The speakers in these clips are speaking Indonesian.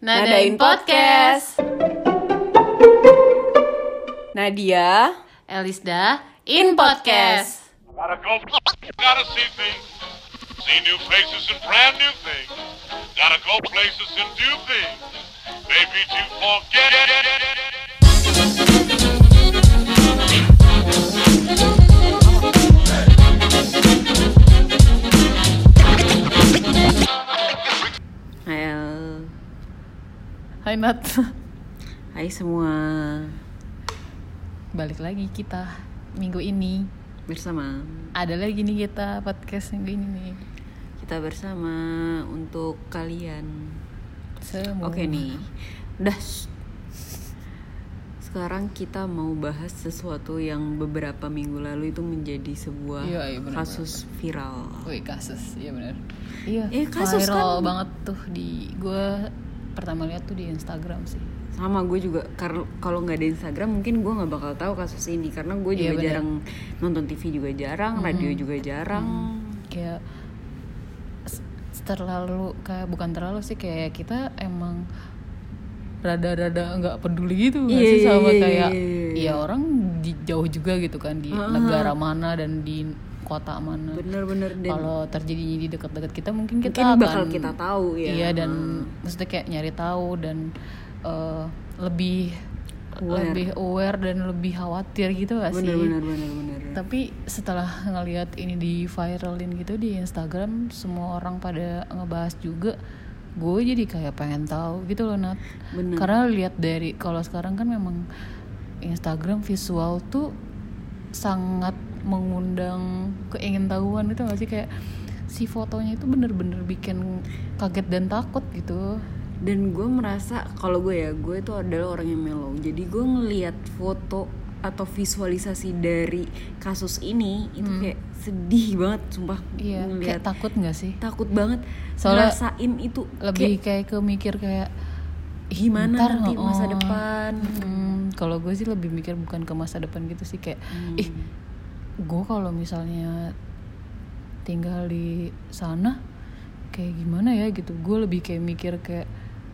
Nadain Podcast. Nadia Elisda in podcast. Gotta go, gotta see things, see new faces and brand new things. Gotta go places and do things, maybe to forget. Hai Nat. hai semua Balik lagi kita minggu ini. bersama Ada lagi nih kita podcast minggu ini nih. kita bersama untuk kalian. Semua. Oke nih, udah. Sekarang kita mau bahas sesuatu yang beberapa minggu lalu itu menjadi sebuah Iya, iya, benar, kasus viral. Wih kasus, iya benar. Iya. Eh, kasus viral kan- banget tuh di gue pertama lihat tuh di Instagram sih. sama gue juga karena kalau nggak ada Instagram mungkin gue nggak bakal tahu kasus ini karena gue juga Iya, jarang nonton TV juga jarang radio juga jarang. Kayak s- terlalu kayak bukan terlalu sih kayak kita emang rada-rada nggak peduli gitu Iya, sih iya, sama iya, kayak iya, iya. ya orang di jauh juga gitu kan di negara mana dan di kota mana. Bener-bener kalau terjadi di dekat-dekat kita mungkin kita mungkin akan bakal kita tahu ya. iya dan maksudnya kayak nyari tahu dan eh, lebih Aware. lebih aware dan lebih khawatir gitu gak sih? Bener-bener bener-bener. Tapi setelah ngelihat ini di viralin gitu di Instagram semua orang pada ngebahas juga gue jadi kayak pengen tahu gitu loh Nat. Bener. karena lihat dari kalau sekarang kan memang Instagram visual tuh sangat mengundang keingintahuan itu gak sih? Kayak si fotonya itu bener-bener bikin kaget dan takut gitu. Dan gue merasa kalau gue ya gue itu adalah orang yang mellow. Jadi gue ngelihat foto atau visualisasi dari kasus ini itu kayak sedih banget sumpah. Hmm. iya kayak takut nggak sih? Takut banget. Soalnya ngerasain itu lebih kayak ke mikir kayak gimana ntar, nanti masa oh, depan? Hmm, kalau gue sih lebih mikir bukan ke masa depan gitu sih kayak ih gue kalau misalnya tinggal di sana kayak gimana ya gitu. Gue lebih kayak mikir kayak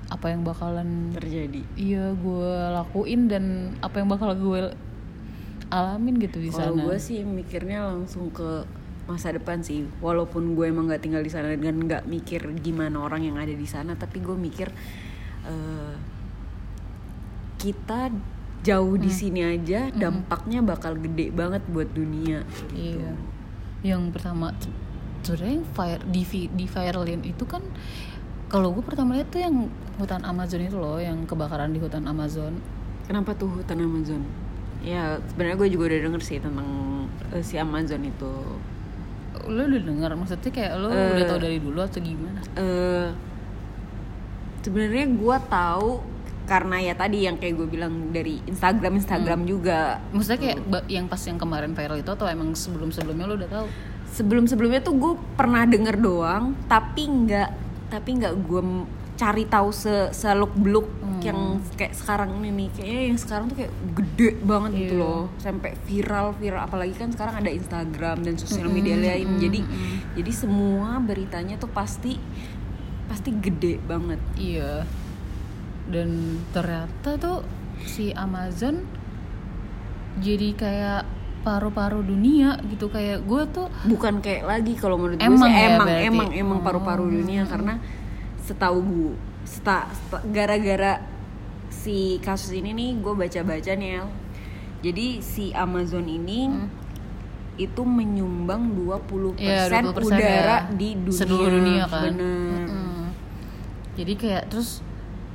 apa yang bakalan terjadi. Iya gue lakuin dan apa yang bakal gue alamin gitu di Kalau sana. gue sih mikirnya langsung ke masa depan sih, walaupun gue emang nggak tinggal di sana dan nggak mikir gimana orang yang ada di sana, tapi gue mikir eh, kita jauh di Hmm. sini aja dampaknya bakal gede banget buat dunia. gitu. Iya. Yang pertama sebenarnya yang fire di di viralin itu kan kalau gue pertama lihat tuh yang hutan Amazon itu loh, yang kebakaran di hutan Amazon. Kenapa tuh hutan Amazon? Ya sebenarnya gue juga udah denger sih tentang eh, si Amazon itu. Lo udah dengar maksudnya kayak lo Eh. udah tahu dari dulu atau gimana? eh sebenarnya gue tahu karena ya tadi yang kayak gue bilang dari Instagram Instagram Hmm. juga Maksudnya kayak ba- yang pas yang kemarin viral itu atau emang sebelum-sebelumnya lo udah tahu? sebelum sebelumnya tuh gue pernah denger doang tapi nggak tapi nggak gue cari tahu se seluk beluk Hmm. yang kayak sekarang ini nih kayaknya yang sekarang tuh kayak gede banget gitu Iya. loh sampai viral viral apalagi kan sekarang ada Instagram dan Hmm, sosial media lain jadi jadi semua beritanya tuh pasti pasti gede banget Iya. Dan ternyata tuh si Amazon jadi kayak paru-paru dunia gitu kayak gue tuh bukan kayak lagi kalau menurut gue Emang sih ya emang berarti? emang emang Oh. paru-paru dunia karena setahu gue seta, seta- gara-gara si kasus ini nih gue baca-baca nih El. jadi si Amazon ini Hmm. itu menyumbang 20% Iya, 20% udara ya. di dunia Seluruh dunia kan. bener Mm-mm. Jadi kayak terus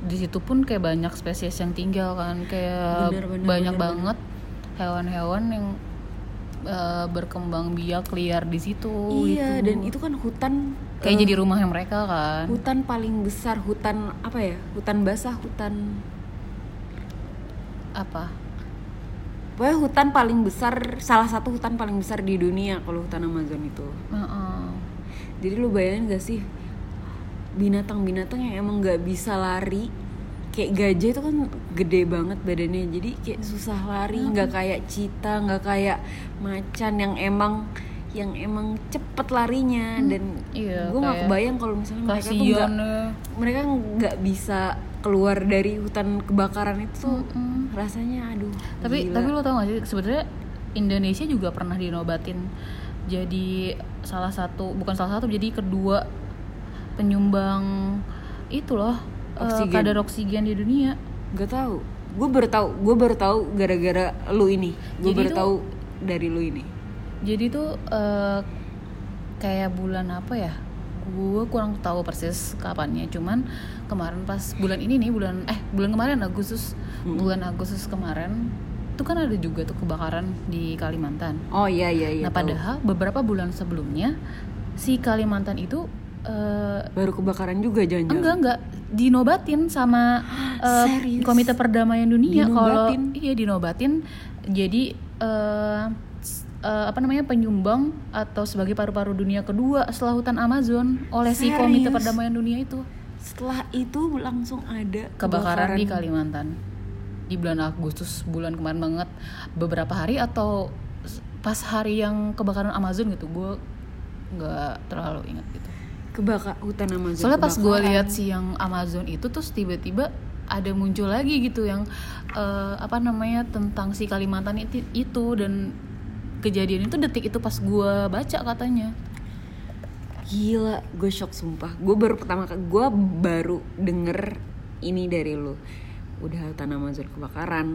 di situ pun kayak banyak spesies yang tinggal kan, kayak Bener, bener, banyak bener, banget hewan-hewan yang eh, berkembang biak liar di situ. iya gitu. dan itu kan hutan kayak eh, jadi rumahnya mereka kan. hutan paling besar hutan apa ya hutan basah hutan Apa? Pokoknya hutan paling besar, salah satu hutan paling besar di dunia kalau hutan Amazon itu. Heeh. Jadi lu bayangin gak sih binatang-binatang yang emang nggak bisa lari kayak gajah itu kan gede banget badannya jadi kayak susah lari nggak kayak cita nggak kayak macan yang emang yang emang cepet larinya dan iya, gue nggak kebayang kalau misalnya mereka tuh nggak ya. mereka nggak bisa keluar dari hutan kebakaran itu tuh rasanya aduh tapi gila. tapi lo tau gak sih sebenarnya Indonesia juga pernah dinobatin jadi salah satu bukan salah satu jadi kedua penyumbang itu loh eh, Oksigen. kadar oksigen di dunia Gak tahu. Gue baru tahu. Gue baru tahu gara-gara lu ini. Gue baru tahu dari lu ini. jadi tuh eh, kayak bulan apa ya gue kurang tahu persis kapannya cuman kemarin pas bulan ini nih bulan eh bulan kemarin Agustus bulan Agustus kemarin itu kan ada juga tuh kebakaran di Kalimantan Oh iya iya iya. nah tahu. padahal beberapa bulan sebelumnya si Kalimantan itu eh, baru kebakaran juga jangan-jangan. enggak enggak. Dinobatin sama Serius? Komite Perdamaian Dunia kalau iya dinobatin. Jadi s- eh, apa namanya penyumbang atau sebagai paru-paru dunia kedua setelah hutan Amazon oleh si Komite Serius? Perdamaian Dunia itu. Setelah itu langsung ada kebakaran di Kalimantan. Di bulan Agustus bulan kemarin banget. Beberapa hari atau pas hari yang kebakaran Amazon gitu gue nggak terlalu ingat gitu Kebaka hutan Amazon. soalnya pas gue lihat si yang Amazon itu terus tiba-tiba ada muncul lagi gitu yang eh, apa namanya tentang si Kalimantan itu, itu dan kejadian itu detik itu pas gue baca katanya Gila, gue shock sumpah. Gue baru pertama kali, gue baru denger ini dari lu. Udah hutan Amazon kebakaran,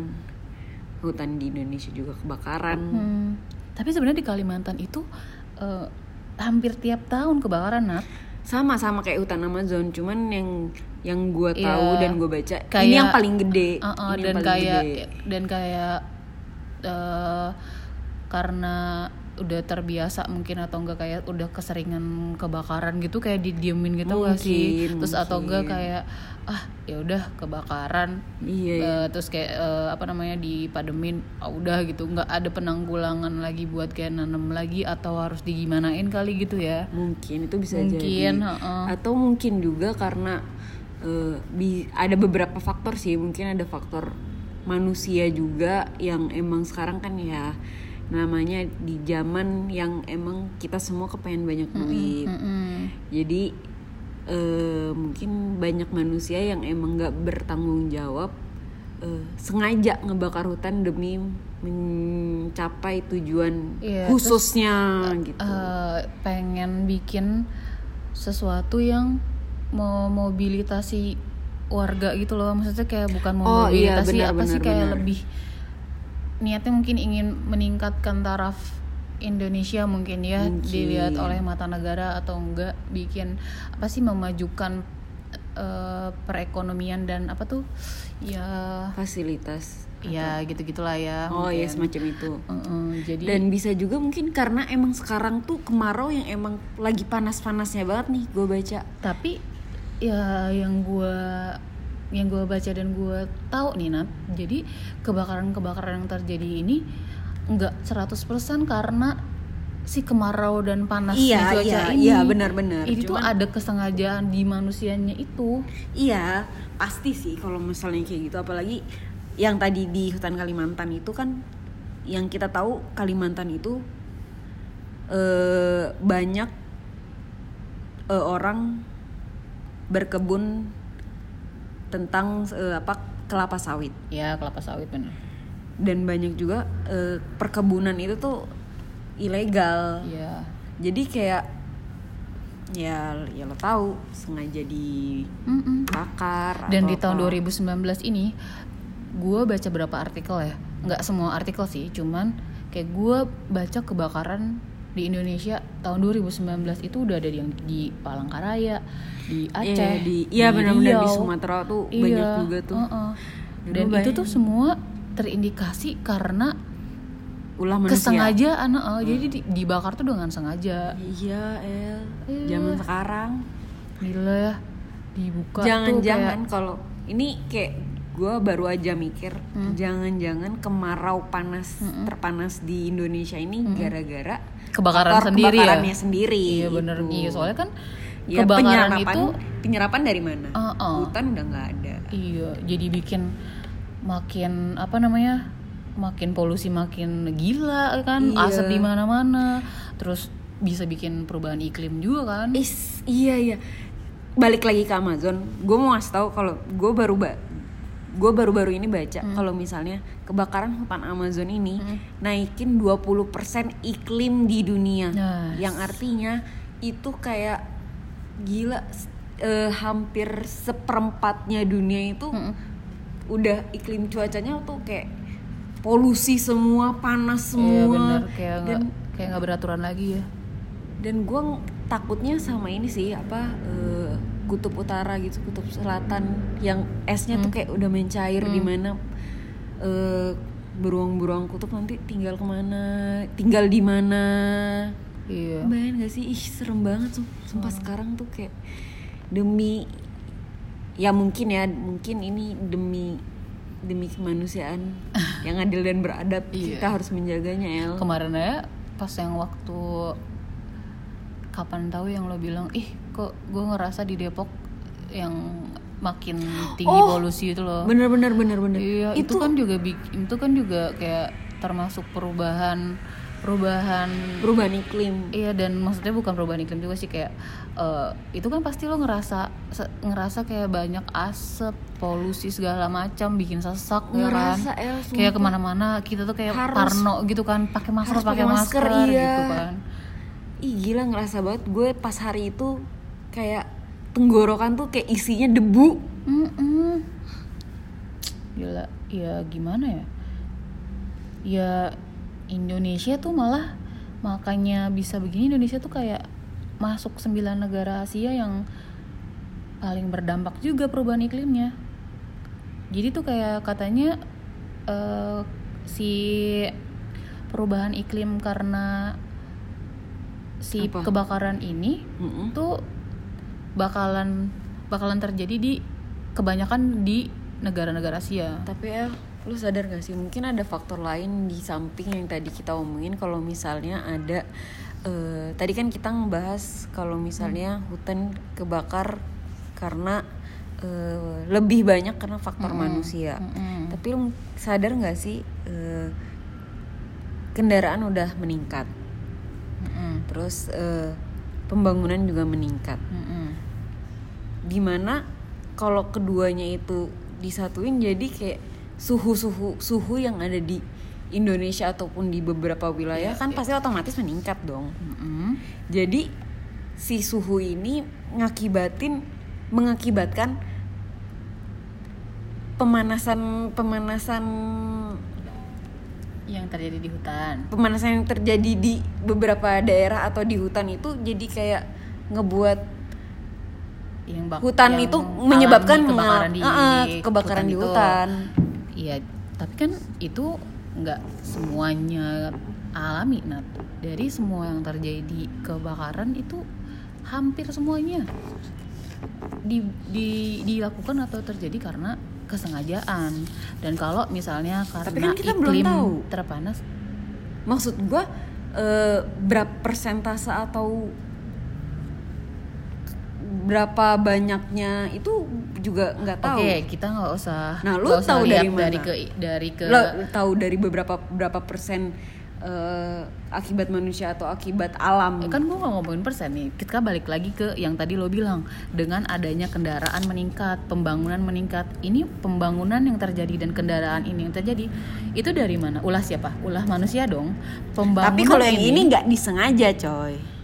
hutan di Indonesia juga kebakaran. Hmm. Tapi sebenarnya di Kalimantan itu eh, hampir tiap tahun kebakaran Nat. Sama sama kayak hutan Amazon, cuman yang yang gue Iya. tahu dan gue baca, ini Kayak- yang paling gede. Uh-uh, ini yang dan paling kayak gede. dan kayak eh, karena udah terbiasa mungkin atau enggak kayak udah keseringan kebakaran gitu kayak didiemin gitu nggak sih Mungkin, terus atau enggak mungkin. kayak ah ya udah kebakaran Iya, iya. Eh, terus kayak eh, apa namanya dipademin ah, udah gitu nggak ada penanggulangan lagi buat kayak nanam lagi atau harus digimanain kali gitu ya mungkin itu bisa Mungkin, jadi heeh. atau mungkin juga karena eh, bi- ada beberapa faktor sih mungkin ada faktor manusia juga yang emang sekarang kan ya namanya di zaman yang emang kita semua kepengen banyak duit Mm-mm. jadi eh, mungkin banyak manusia yang emang nggak bertanggung jawab eh, sengaja ngebakar hutan demi mencapai tujuan Iya, khususnya gitu eh, pengen bikin sesuatu yang memobilitasi warga gitu loh maksudnya kayak bukan Oh, iya, memobilitasi benar, apa sih benar, kayak benar. lebih niatnya mungkin ingin meningkatkan taraf Indonesia mungkin ya Mungkin. dilihat oleh mata negara atau enggak bikin apa sih memajukan eh, perekonomian dan apa tuh ya fasilitas ya gitu gitulah ya oh iya mungkin. semacam itu Heeh, jadi dan bisa juga mungkin karena emang sekarang tuh kemarau yang emang lagi panas-panasnya banget nih gue baca tapi ya yang gua yang gua baca dan gua tahu nih Nat. Jadi kebakaran-kebakaran yang terjadi ini nggak 100% karena si kemarau dan panas Iya, cuaca iya, ini. iya, benar-benar. ini tuh Cuman- ada kesengajaan di manusianya itu. Iya pasti sih kalau misalnya kayak gitu. Apalagi yang tadi di hutan Kalimantan itu kan yang kita tahu Kalimantan itu eh, banyak eh, orang berkebun tentang eh, apa kelapa sawit. Ya kelapa sawit bener dan banyak juga eh, perkebunan itu tuh ilegal. Ya jadi kayak ya ya lo tahu sengaja dibakar dan atau di tahun apa. 2019 ini gue baca berapa artikel ya. Nggak semua artikel sih cuman kayak gue baca kebakaran di Indonesia tahun 2019 itu udah ada yang di Palangkaraya di Aceh Iya, di iya benar-benar di. Sumatera tuh Iya, banyak juga tuh. uh-uh. Ya dan itu tuh semua terindikasi karena ulah manusia. kesengajaan uh, jadi di- dibakar tuh dengan sengaja. Iya el. Iya. zaman sekarang. Gila ya dibuka tuh jangan-jangan kayak- kalau ini kayak gue baru aja mikir Hmm. jangan-jangan kemarau panas terpanas di Indonesia ini gara-gara Kebakaran faktor sendiri ya? kebakarannya sendiri iya bener gitu. iya soalnya kan ya, kebakaran penyerapan itu penyerapan dari mana Uh-uh. hutan udah nggak ada Iya, jadi bikin makin apa namanya makin polusi makin gila kan Iya. asap di mana-mana terus bisa bikin perubahan iklim juga kan Is, iya iya. Balik lagi ke Amazon, gue mau ngasih tahu kalau gue baru ba gue baru-baru ini baca Hmm. kalau misalnya kebakaran hutan Amazon ini naikin 20% iklim di dunia. Nice. Yang artinya itu kayak gila eh, hampir seperempatnya dunia itu udah iklim cuacanya tuh kayak polusi semua, panas semua. iya bener kayak nggak Dan- kayak nggak beraturan lagi ya dan gue takutnya sama ini sih apa eh, kutub utara gitu kutub selatan yang esnya tuh kayak udah mencair di mana eh, beruang-beruang kutub nanti tinggal ke mana tinggal di mana. Iya. Bayangin gak sih? Ih serem banget sum- sumpah sekarang tuh kayak demi ya mungkin ya mungkin ini demi demi kemanusiaan yang adil dan beradab. Iya. kita harus menjaganya El. Kemarin ya pas yang waktu kapan tahu yang lo bilang ih kok gue ngerasa di Depok yang makin tinggi Oh, polusi itu loh. bener bener bener bener iya itu, kan juga itu kan juga kayak termasuk perubahan perubahan perubahan iklim. Iya dan maksudnya bukan perubahan iklim juga sih kayak eh, itu kan pasti lo ngerasa ngerasa kayak banyak asap polusi segala macam bikin sesak ya kan? Ngerasa, El, sumpah. kayak ke mana-mana kita tuh kayak Harus- parno gitu kan pakai masker pakai pakai masker, masker, iya. gitu kan. Ih gila ngerasa banget. Gue pas hari itu kayak tenggorokan tuh kayak isinya debu Mm-mm. gila ya gimana ya ya Indonesia tuh malah makanya bisa begini Indonesia tuh kayak masuk sembilan negara Asia yang paling berdampak juga perubahan iklimnya jadi tuh kayak katanya eh, si perubahan iklim karena si Apa? kebakaran ini Mm-mm. tuh bakalan bakalan terjadi di kebanyakan di negara-negara Asia. tapi ya lu sadar gak sih mungkin ada faktor lain di samping yang tadi kita omongin kalau misalnya ada eh, tadi kan kita ngebahas kalau misalnya hutan kebakar karena eh, lebih banyak karena faktor manusia Mm-mm. tapi lu sadar nggak sih eh, kendaraan udah meningkat Mm-mm. terus eh, pembangunan juga meningkat Mm-mm. Di mana kalau keduanya itu disatuin jadi kayak suhu-suhu suhu yang ada di Indonesia ataupun di beberapa wilayah kan pasti otomatis meningkat dong Mm-mm. jadi si suhu ini ngakibatin mengakibatkan pemanasan pemanasan Yang terjadi di hutan. pemanasan yang terjadi di beberapa daerah atau di hutan itu jadi kayak ngebuat Yang bak- hutan yang itu menyebabkan kebakaran di, ah, kebakaran di itu. hutan. Iya, tapi kan itu nggak semuanya alami. Nah, dari semua yang terjadi kebakaran itu hampir semuanya di, di- dilakukan atau terjadi karena kesengajaan. Dan kalau misalnya karena Tapi kan kita belum iklim tahu. terpanas, Maksud gua eh, berapa persentase atau berapa banyaknya itu juga nggak tahu. oke kita nggak usah. Nah, lu usah tahu dari mana? dari ke dari ke Lo tahu dari beberapa berapa persen eh, akibat manusia atau akibat alam? kan gue nggak ngomongin persen nih kita balik lagi ke yang tadi lo bilang dengan adanya kendaraan meningkat pembangunan meningkat ini pembangunan yang terjadi dan kendaraan ini yang terjadi itu dari mana ulah siapa ulah manusia dong pembangunan Tapi kalau yang ini nggak disengaja, coy.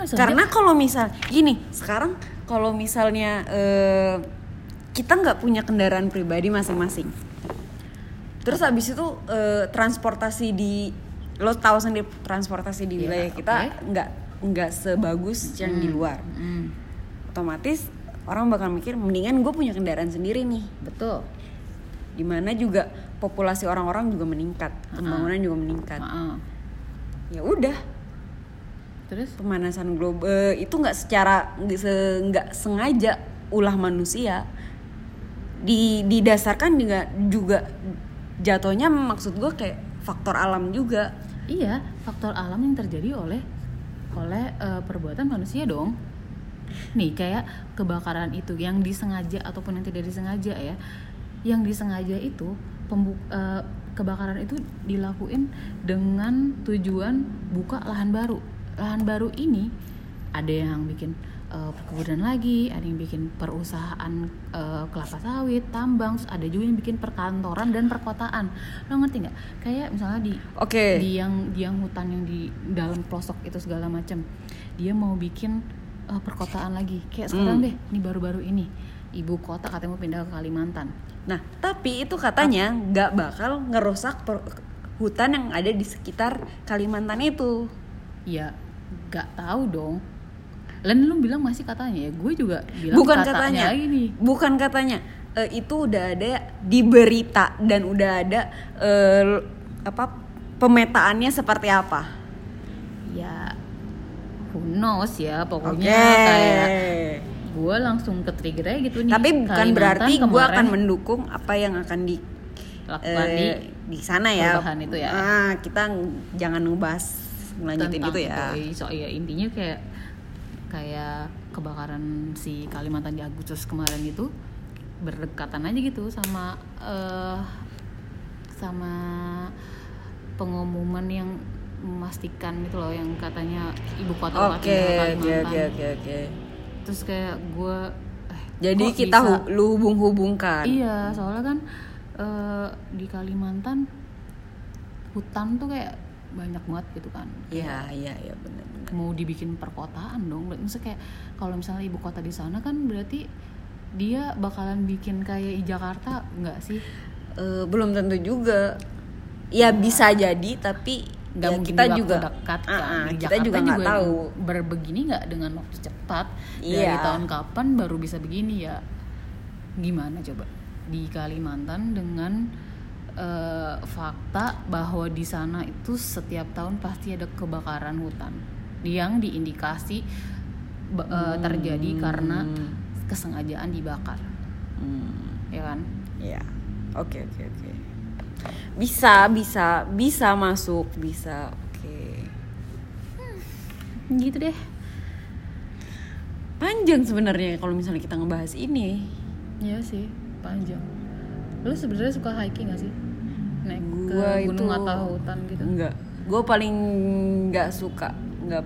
Nggak sengaja? Karena kalau misal gini, sekarang kalau misalnya eh, kita nggak punya kendaraan pribadi masing-masing, terus habis itu eh, transportasi di lo tahu sendiri transportasi di Iya, wilayah kita nggak nggak sebagus yang di luar. Hmm, Otomatis orang bakal mikir mendingan gue punya kendaraan sendiri nih. betul Di mana juga populasi orang-orang juga meningkat, pembangunan juga meningkat. Heeh. Ya udah, terus? pemanasan global itu nggak secara nggak se- nggak sengaja ulah manusia. Di didasarkan juga juga jatuhnya maksud gue kayak faktor alam juga. Iya faktor alam yang terjadi oleh oleh eh, perbuatan manusia dong. Nih kayak kebakaran itu yang disengaja ataupun yang tidak disengaja ya. Yang disengaja itu pembu eh, kebakaran itu dilakuin dengan tujuan buka lahan baru lahan baru ini ada yang bikin eh, perkebunan lagi ada yang bikin perusahaan eh, kelapa sawit tambang ada juga yang bikin perkantoran dan perkotaan lo ngerti nggak kayak misalnya di Oke. di yang di yang hutan yang di dalam pelosok itu segala macam dia mau bikin eh, perkotaan lagi kayak sekarang Hmm. deh ini baru-baru ini ibu kota katanya mau pindah ke Kalimantan Nah, tapi itu katanya nggak bakal ngerusak per- hutan yang ada di sekitar Kalimantan itu. Ya nggak tahu dong Len lu bilang masih katanya ya gue juga bilang Bukan katanya. lagi nih Bukan katanya. Eh, itu udah ada di berita dan udah ada eh, apa pemetaannya seperti apa. ya who knows ya pokoknya kayak gue langsung ke trigger aja gitu nih Tapi bukan Kalimantan berarti gue akan mendukung apa yang akan di lakukan eh, di di sana ya. itu ya. Ah, kita ng- jangan ngebahas ngelanjutin tentang itu ya. itu. So, ya intinya kayak kayak kebakaran si Kalimantan di Agustus kemarin itu berdekatan aja gitu sama eh sama pengumuman yang memastikan gitu loh yang katanya ibu kota Oke, oke, oke, oke, oke. Terus kayak gue eh, Jadi kok kita bisa- hu- lu hubung-hubungkan. Iya, soalnya kan eh, di Kalimantan hutan tuh kayak banyak banget gitu kan. Iya, iya, iya benar-benar. Mau dibikin perkotaan dong. Maksudnya kayak kalau misalnya ibu kota di sana kan berarti dia bakalan bikin kayak Jakarta nggak sih? Eh, belum tentu juga. Ya bisa jadi, tapi Nggak ya mungkin kita juga dekat kan. ah, Di kita Jakarta juga nggak tahu. berbegini nggak dengan waktu cepat. Dari Iya. tahun kapan baru bisa begini ya? Gimana coba? Di Kalimantan dengan eh, fakta bahwa di sana itu setiap tahun pasti ada kebakaran hutan yang diindikasi eh, terjadi karena kesengajaan dibakar, Hmm, ya kan? ya. Oke, oke, oke. Bisa, bisa, bisa masuk, bisa. Oke. Gitu deh. Panjang sebenarnya kalau misalnya kita ngebahas ini. Iya sih, panjang. Lu sebenarnya suka hiking gak sih? Naik Gua ke gunung itu- atau hutan gitu? Enggak. Gue paling nggak suka. Nggak.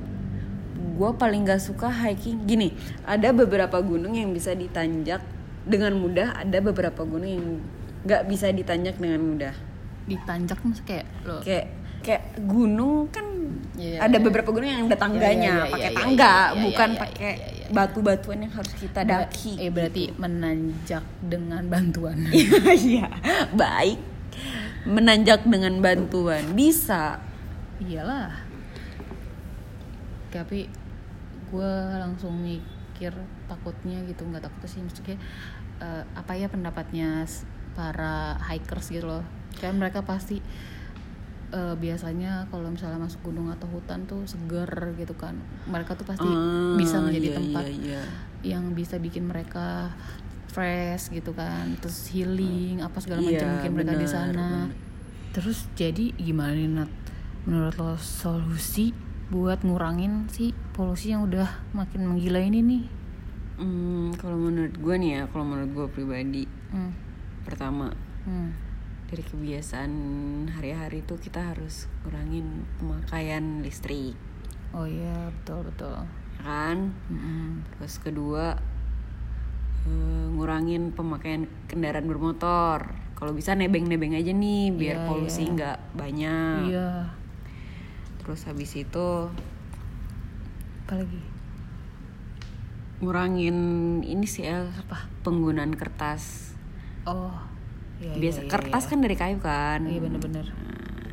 Gue paling nggak suka hiking. Gini, ada beberapa gunung yang bisa ditanjak dengan mudah. Ada beberapa gunung yang nggak bisa ditanjak dengan mudah. Ditanjak maksudnya kayak lo Kayak kayak gunung kan Iya, ada iya. beberapa gunung yang ada tangganya, Iya, iya, iya, pakai iya, tangga, iya, iya, bukan iya, pakai iya, iya. Batu-batuan yang harus kita daki. Eh berarti menanjak dengan bantuan. Iya, baik. Menanjak dengan bantuan bisa. Iyalah. Tapi gue langsung mikir takutnya gitu nggak takut sih maksudnya eh, apa ya pendapatnya para hikers gitu loh. Kayak mereka pasti eh, biasanya kalau misalnya masuk gunung atau hutan tuh seger gitu kan. Mereka tuh pasti Ah, bisa menjadi iya, tempat iya, iya. yang bisa bikin mereka fresh gitu kan terus healing apa segala macam Iya, mungkin mereka di sana terus jadi gimana nih Nat menurut lo solusi buat ngurangin si polusi yang udah makin menggila ini nih Hmm, kalau menurut gue nih ya, kalau menurut gue pribadi, hmm. pertama Hmm. Dari kebiasaan hari-hari itu kita harus kurangin pemakaian listrik, oh iya betul betul ya kan? Mm-mm. Terus kedua eh, ngurangin pemakaian kendaraan bermotor. Kalau bisa nebeng-nebeng aja nih biar Iya, polusi iya. nggak banyak. iya Terus habis itu apa lagi ngurangin ini sih El, apa penggunaan kertas. oh iya, Biasa iya, iya, kertas iya. kan dari kayu kan. iya bener-bener Nah,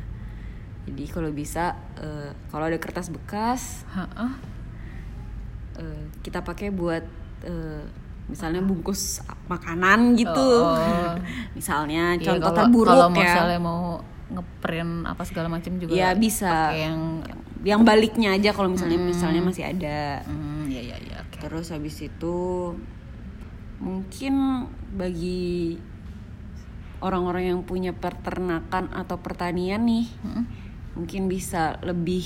jadi kalau bisa eh, kalau ada kertas bekas eh, kita pakai buat eh, misalnya bungkus makanan gitu. Oh. misalnya Iya, contoh kalau- terburuk kalau ya. misalnya mau ngeprint apa segala macam juga Ya bisa. pakai yang Yang baliknya aja kalau misalnya misalnya masih ada. hmm, ya ya ya oke Terus habis itu mungkin bagi orang-orang yang punya peternakan atau pertanian nih Mm-mm. mungkin bisa lebih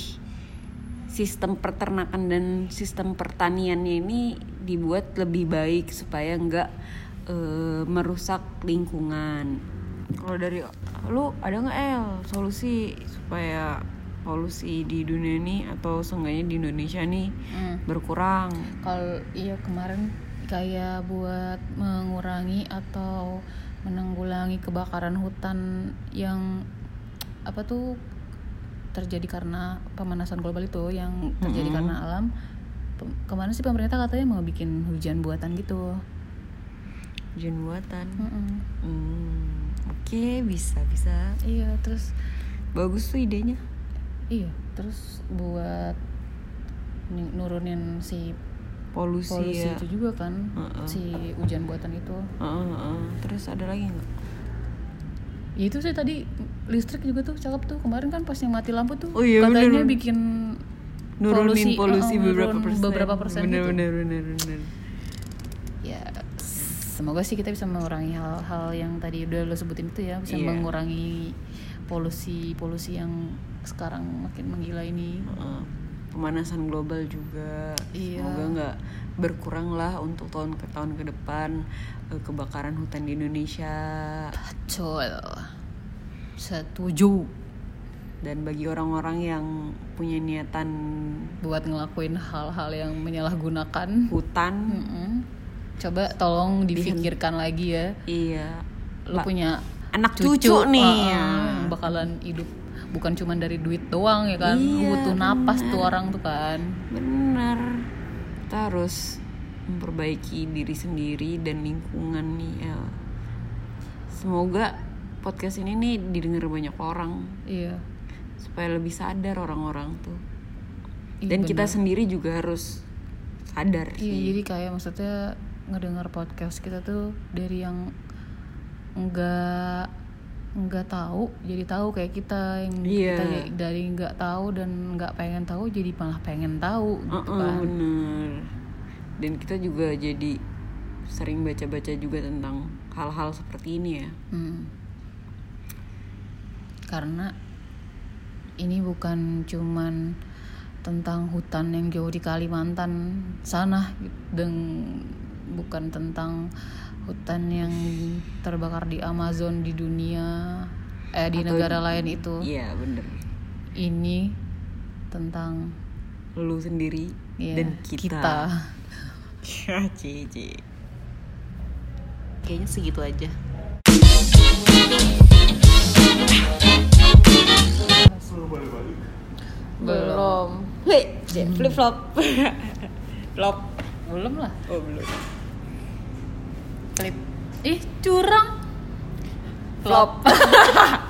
sistem peternakan dan sistem pertaniannya ini dibuat lebih baik supaya nggak eh, merusak lingkungan kalau dari lu ada nggak El solusi supaya polusi di dunia ini atau seenggaknya di Indonesia nih Hmm. berkurang Kalau iya kemarin kayak buat mengurangi atau menanggulangi kebakaran hutan yang apa tuh terjadi karena pemanasan global itu yang terjadi Mm-mm. karena alam. Kemarin sih pemerintah katanya mau bikin hujan buatan gitu. hujan buatan Mm-mm. Hmm, oke bisa bisa Iya, terus bagus tuh idenya iya, terus buat ni- nurunin si polusi, polusi ya itu juga kan, Heeh. si hujan buatan itu. Heeh, heeh. terus ada lagi nggak Ya itu sih tadi listrik juga tuh cakep tuh kemarin kan pas yang mati lampu tuh Oh iya, katanya bener. bikin nurunin polusi, uh, beberapa nurun persen beberapa persen bener, gitu. bener bener bener Ya semoga sih kita bisa mengurangi hal-hal yang tadi udah lo sebutin itu ya bisa Iya. mengurangi polusi polusi yang sekarang makin menggila ini. Heeh. Pemanasan global juga Iya. semoga nggak berkurang lah untuk tahun ke tahun ke depan eh, kebakaran hutan di Indonesia Betul. Setuju dan bagi orang-orang yang punya niatan buat ngelakuin hal-hal yang menyalahgunakan. hutan Mm-mm. Coba tolong difikirkan lagi ya. iya Lu punya anak cucu, nih uh, yang bakalan hidup bukan cuma dari duit doang ya kan? Iya, butuh napas bener. tuh orang tuh kan. Benar. Kita harus memperbaiki diri sendiri dan lingkungan nih El. semoga podcast ini nih didengar banyak orang. Iya. Supaya lebih sadar orang-orang tuh. Iya, dan kita bener. sendiri juga harus sadar iya sih. jadi kayak maksudnya ngedengar podcast kita tuh dari yang enggak nggak tahu jadi tahu kayak kita yang Iya. kita dari nggak tahu dan nggak pengen tahu jadi malah pengen tahu gitu Heeh, kan bener dan kita juga jadi sering baca-baca juga tentang hal-hal seperti ini ya Hmm. Karena ini bukan cuman tentang hutan yang jauh di Kalimantan sana dan bukan tentang hutan yang terbakar di Amazon di dunia eh di Atau negara di- lain itu. iya bener. Ini tentang lu sendiri ya, dan kita, ya cici Kayaknya segitu aja. belum. Hei flip flop flop. Belum lah. oh belum Flip. Ih, curang. flop